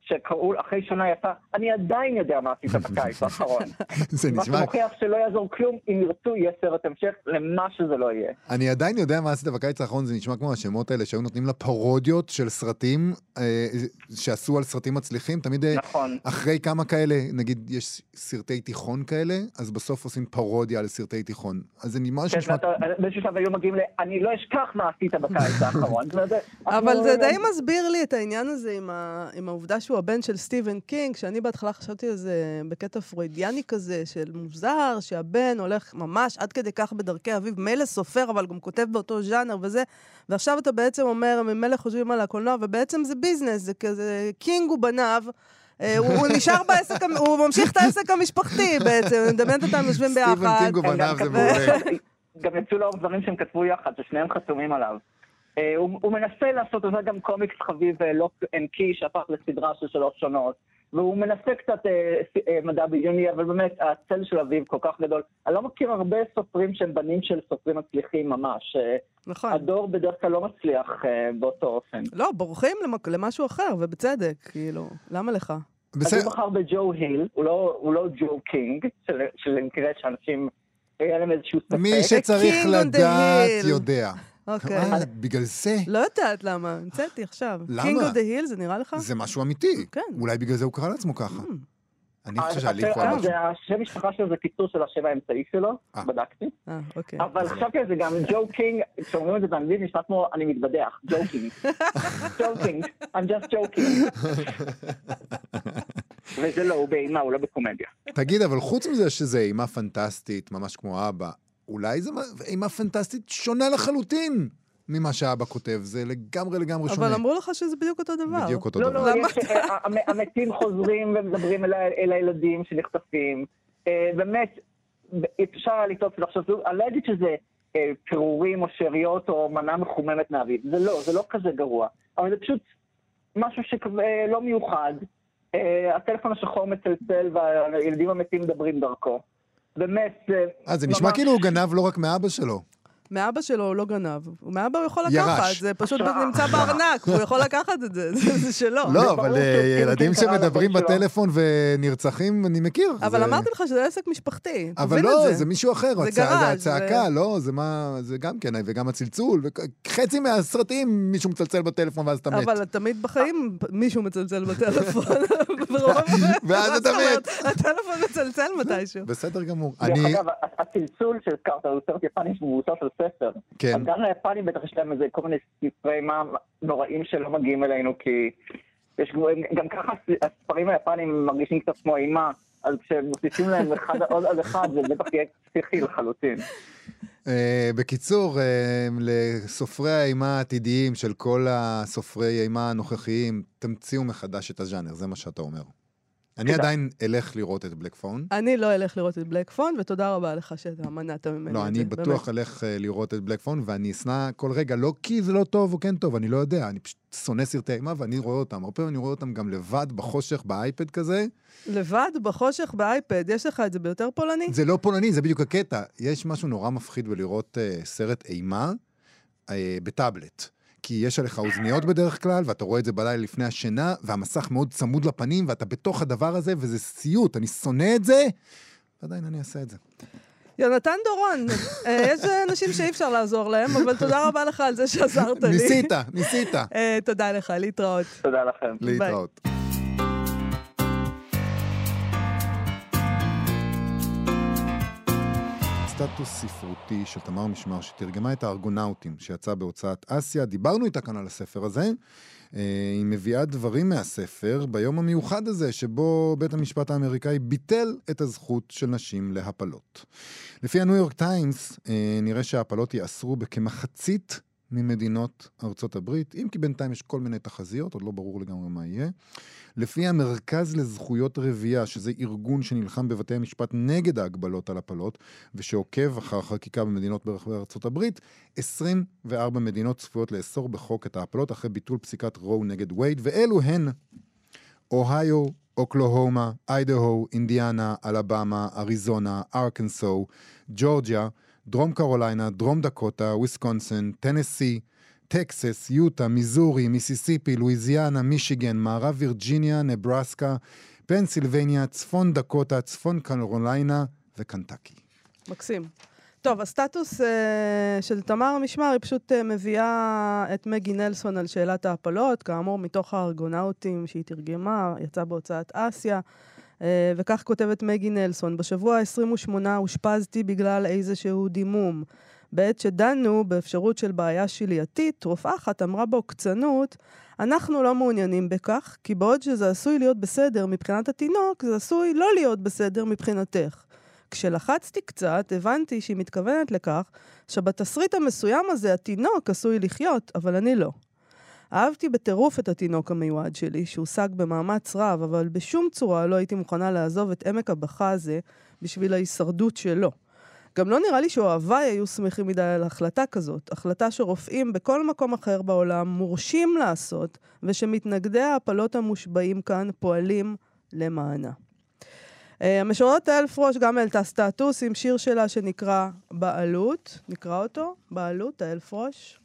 שקראו אחרי שנה יצא, אני עדיין יודע מה עשית בקיץ האחרון. [LAUGHS] זה מה נשמע... שמוכיח שלא יעזור כלום, אם ירצו יהיה סרט המשך למה שזה לא יהיה. אני עדיין יודע מה עשית בקיץ האחרון, זה נשמע כמו השמות האלה שהיו נותנים לפרודיות של סרטים אה, שעשו על סרטים מצליחים. תמיד אה, נכון. אחרי כמה כאלה, נגיד יש סרטי תיכון כאלה, אז בסוף עושים פרודיה על סרטי תיכון. אז זה ממש כן, נשמע... ואתה- באיזשהו שלב היו מגיעים ל... אני לא אשכח מה עשית בקיץ האחרון. [LAUGHS] אבל זה די מסביר לי את העניין הזה. עם העובדה שהוא הבן של סטיבן קינג, שאני בהתחלה חשבתי על זה בקטע פרוידיאני כזה, של מוזר, שהבן הולך ממש עד כדי כך בדרכי אביו, מילא סופר, אבל גם כותב באותו ז'אנר וזה, ועכשיו אתה בעצם אומר, ממילא חושבים על הקולנוע, ובעצם זה ביזנס, זה כזה, קינג הוא בניו. אה, הוא הוא נשאר בעסק, הוא ממשיך את העסק המשפחתי בעצם, אני מדמיינת אותם יושבים סטיבן ביחד. קינג הוא הם גם בניו זה מעולה. [LAUGHS] גם יצאו לאור דברים שהם כתבו יחד, ששניהם חתומים עליו. אה, הוא הוא מנסה לעשות את זה גם קומיקס חביב Locke and Key, שהפך לסדרה של שלוש עונות. והוא מנסה קצת אה, אה, מדע בדיוני, אבל באמת, הצל של אביו כל כך גדול. אני לא מכיר הרבה סופרים שהם בנים של סופרים מצליחים ממש. אה, נכון. הדור בדרך כלל לא מצליח אה, באותו אופן. לא, בורחים למק- למשהו אחר, ובצדק, כאילו, למה לך? אז בסדר, הוא בחר בג'ו היל, הוא לא, הוא לא ג'ו קינג, של, של שאנשים, היה להם איזשהו ספק. מי שצריך לדעת. יודע. [LAUGHS] אוקיי. אה, בגלל זה, לא יודעת למה, המצאתי עכשיו. למה? King of the Hill, זה נראה לך? זה משהו אמיתי. כן. אולי בגלל זה הוא קרא לעצמו ככה. Mm. אני חושב על אה, משהו. זה השם משפחה שלו זה קיצור של השם האמצעי שלו, אה. בדקתי. אה, אוקיי. אבל חשבתי על זה גם, ג'ו קינג, כשאומרים את זה באנגלית נשמע כמו אני מתבדח, joking. joking, [LAUGHS] I'm just joking. [LAUGHS] וזה לא, הוא באימה, הוא לא בקומדיה. תגיד, אבל חוץ מזה שזה אימה פנטסטית, ממש כמו אבא, אולי זו אימה פנטסטית שונה לחלוטין ממה שאבא כותב. זה לגמרי לגמרי שונה. אבל אמרו לך שזה בדיוק אותו דבר. בדיוק אותו לא, דבר. לא, יש, המ- המתים חוזרים ומדברים אל אל הילדים שנחטפים. אה, באמת, אפשר היה לטעות ולחשוב, אני לא אגיד שזה אה, פירורים או שאריות או מנה מחוממת מאביב. זה לא, זה לא כזה גרוע. אבל זה פשוט משהו שלא מיוחד. הטלפון השחור מצלצל והילדים המתים מדברים דרכו. באמת, זה אה, זה נשמע כאילו הוא גנב לא רק מאבא שלו. מאבא שלו הוא לא גנב. מאבא הוא יכול. לקחת, זה פשוט. נמצא בארנק, הוא יכול לקחת את זה, [LAUGHS] זה זה שלו. לא, אבל אה, שהוא ילדים שמדברים. בטלפון ונרצחים, אני מכיר. אבל אמרתי לך שזה עסק משפחתי, אבל תבין לא, את זה מישהו אחר, זה הצעקה, לא, זה מה, זה גם כן, וגם הצלצול, וחצי מהסרטים מישהו מצלצל בטלפון ואז אתה מת. אבל תמיד בחיים מישהו מצלצל בטלפון. [LAUGHS] [LAUGHS] ואז מה אתה? מת. הטלפון מצלצל מתישהו. בסדר גמור. דרך אני, אגב, הצלצול שהזכרת הוא סרט יפני שמבוסס על ספר. כן, אז גם ליפנים בטח יש להם איזה כל מיני ספרי אימה נוראים שלא מגיעים אלינו, כי יש גם- ככה הס- הספרים היפנים מרגישים קצת כמו אימה, אז כשמוסיפים להם אחד עוד על אחד, זה בטח יהיה פסיכי לחלוטין. אה, בקיצור, אה, לסופרי האימה העתידיים של כל הסופרי אימה הנוכחיים, תמציאו מחדש את הז'אנר, זה מה שאתה אומר. אני תודה. עדיין אלך לראות את בלק פון. אני לא אלך לראות את בלק פון, ותודה רבה לך שאתה מנעת ממני לא, את אני זה. בטוח אלך אה, לראות את בלק פון, ואני אשנא כל רגע, לא כי זה לא טוב או כן טוב, אני לא יודע, אני פשוט שונא סרטי אימה ואני רואה אותם. הרבה פעמים אני רואה אותם גם לבד, בחושך, באייפד כזה. באמת. לבד, בחושך, באייפד, יש לך את זה ביותר פולני? זה לא פולני, זה בדיוק הקטע. יש משהו נורא מפחיד בלראות uh, סרט אימה uh, בטאבלט. כי יש עליך אוזניות בדרך כלל, ואתה רואה את זה בלילה לפני השינה, והמסך מאוד צמוד לפנים, ואתה בתוך הדבר הזה, וזה סיוט. אני שונא את זה, ועדיין אני אעשה את זה. יונתן דורון, אה, יש אנשים שאי אפשר לעזור להם, אבל תודה רבה לך על זה שעזרת לי. ניסית, ניסית. אה, תודה לך, להתראות. תודה לכם. להתראות. סטטוס ספרותי של תמר משמר, שתרגמה את הארגונאוטים, שיצא בהוצאת אסיה. דיברנו איתה כאן על הספר הזה. אה, היא מביאה דברים מהספר ביום המיוחד הזה, שבו בית המשפט האמריקאי ביטל את הזכות של נשים להפלות. לפי הניו יורק טיימס, אה, נראה שההפלות ייאסרו בכמחצית ממדינות ארצות הברית, אם כי בינתיים יש כל מיני תחזיות, עוד לא ברור לגמרי מה יהיה. לפי המרכז לזכויות רבייה, שזה ארגון שנלחם בבתי המשפט נגד ההגבלות על הפלות, ושעוקב אחר חקיקה במדינות ברחבי ארצות הברית, 24 מדינות צפויות לאסור בחוק את ההפלות אחרי ביטול פסיקת רו נגד וייד, ואלו הן אוהיו, אוקלהומה, איידהו, אינדיאנה, אלבמה, אריזונה, ארקנסו, ג'ורג'יה, דרום קרוליינה, דרום דקוטה, וויסקונסין, טנסי, טקסס, יוטה, מיזורי, מיסיסיפי, לואיזיאנה, מישיגן, מערב וירג'יניה, נברסקה, פנסילבניה, צפון דקוטה, צפון קרוליינה וקנטקי. מקסים. טוב, הסטטוס אה, של תמר משמר, היא פשוט אה, מביאה את מגי נלסון על שאלת ההפלות, כאמור, מתוך הארגונאוטים שהיא תרגמה, יצא בהוצאת אסיה. אה, וכך כותבת מגי נלסון, בשבוע ה-28 אושפזתי בגלל איזשהו דימום. בעת שדנו באפשרות של בעיה שלייתית, רופאה אחת אמרה בעוקצנות, אנחנו לא מעוניינים בכך, כי בעוד שזה עשוי להיות בסדר מבחינת התינוק, זה עשוי לא להיות בסדר מבחינתך. כשלחצתי קצת, הבנתי שהיא מתכוונת לכך שבתסריט המסוים הזה התינוק עשוי לחיות, אבל אני לא. אהבתי בטירוף את התינוק המיועד שלי, שהושג במאמץ רב, אבל בשום צורה לא הייתי מוכנה לעזוב את עמק הבכה הזה בשביל ההישרדות שלו. גם לא נראה לי שאוהביי היו שמחים מדי על החלטה כזאת, החלטה שרופאים בכל מקום אחר בעולם מורשים לעשות, ושמתנגדי ההפלות המושבעים כאן פועלים למענה. Uh, המשוררת האלפרוש גם העלתה סטטוס עם שיר שלה שנקרא בעלות, נקרא אותו? בעלות, האלפרוש.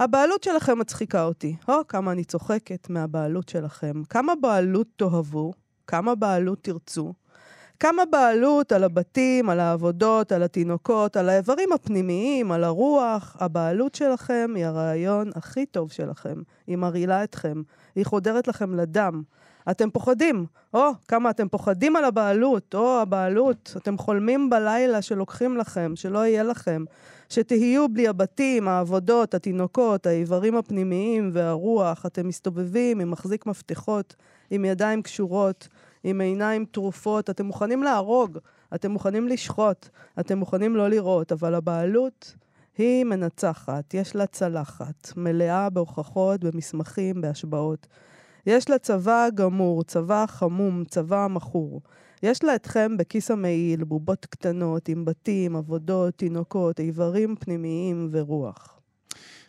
הבעלות שלכם מצחיקה אותי. או, כמה אני צוחקת מהבעלות שלכם. כמה בעלות תאהבו, כמה בעלות תרצו, כמה בעלות על הבתים, על העבודות, על התינוקות, על האיברים הפנימיים, על הרוח. הבעלות שלכם היא הרעיון הכי טוב שלכם. היא מרעילה אתכם, היא חודרת לכם לדם. אתם פוחדים, או, כמה אתם פוחדים על הבעלות, או, הבעלות, אתם חולמים בלילה שלוקחים לכם, שלא יהיה לכם, שתהיו בלי הבתים, העבודות, התינוקות, האיברים הפנימיים והרוח, אתם מסתובבים עם מחזיק מפתחות, עם ידיים קשורות, עם עיניים טרופות, אתם מוכנים להרוג, אתם מוכנים לשחוט, אתם מוכנים לא לראות, אבל הבעלות היא מנצחת, יש לה צלחת, מלאה בהוכחות, במסמכים, בהשבעות. יש לה צבא גמור, צבא חמום, צבא מכור. יש לה אתכם בכיס המעיל, בובות קטנות, עם בתים, עבודות, תינוקות, איברים פנימיים ורוח.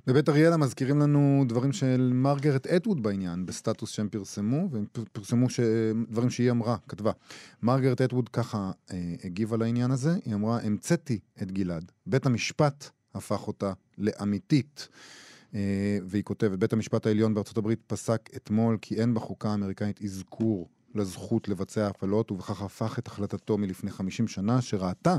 בבית אריאלה מזכירים לנו דברים של מרגרט אטווד בעניין, בסטטוס שהם פרסמו, והם פרסמו ש... דברים שהיא אמרה, כתבה. מרגרט אטווד ככה אה, הגיבה לעניין הזה, היא אמרה, המצאתי את גלעד. בית המשפט הפך אותה לאמיתית. אה, והיא כותבת, בית המשפט העליון בארצות הברית פסק אתמול כי אין בחוקה האמריקאית אזכור לזכות לבצע הפלות, ובכך הפך את החלטתו מלפני 50 שנה, שראתה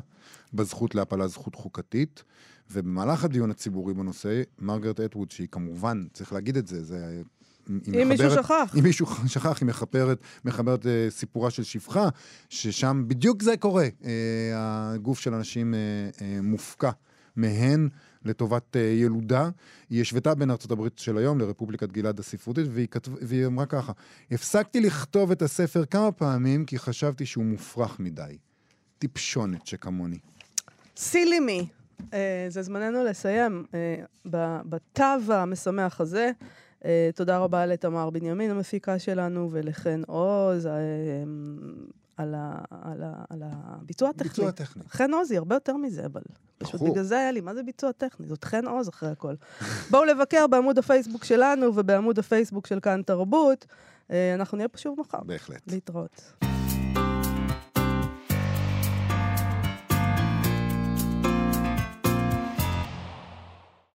בזכות להפלה זכות חוקתית. ובמהלך הדיון הציבורי בנושא, מרגרט אטווד, שהיא כמובן, צריך להגיד את זה, זה... אם מישהו שכח. אם מישהו שכח, היא מחברת, מחברת אה, סיפורה של שפחה, ששם בדיוק זה קורה. אה, הגוף של אנשים אה, אה, מופקע מהן, לטובת uh, ילודה. היא השוותה בין ארצות הברית של היום לרפובליקת גלעד הספרותית, והיא, כתב, והיא אמרה ככה, הפסקתי לכתוב את הספר כמה פעמים כי חשבתי שהוא מופרך מדי. טיפשונת שכמוני. סילי מי. Uh, זה זמננו לסיים uh, בתו המשמח הזה. Uh, תודה רבה לתמר בנימין, המפיקה שלנו, ולחן עוז. על, ה, על, ה, על הביצוע הטכני. ביצוע טכני. חן עוז היא הרבה יותר מזה, אבל פשוט. בגלל זה היה לי, מה זה ביצוע טכני? זאת חן עוז אחרי הכל. [LAUGHS] בואו לבקר בעמוד הפייסבוק שלנו ובעמוד הפייסבוק של כאן תרבות. אה, אנחנו נהיה פה שוב מחר. בהחלט. להתראות.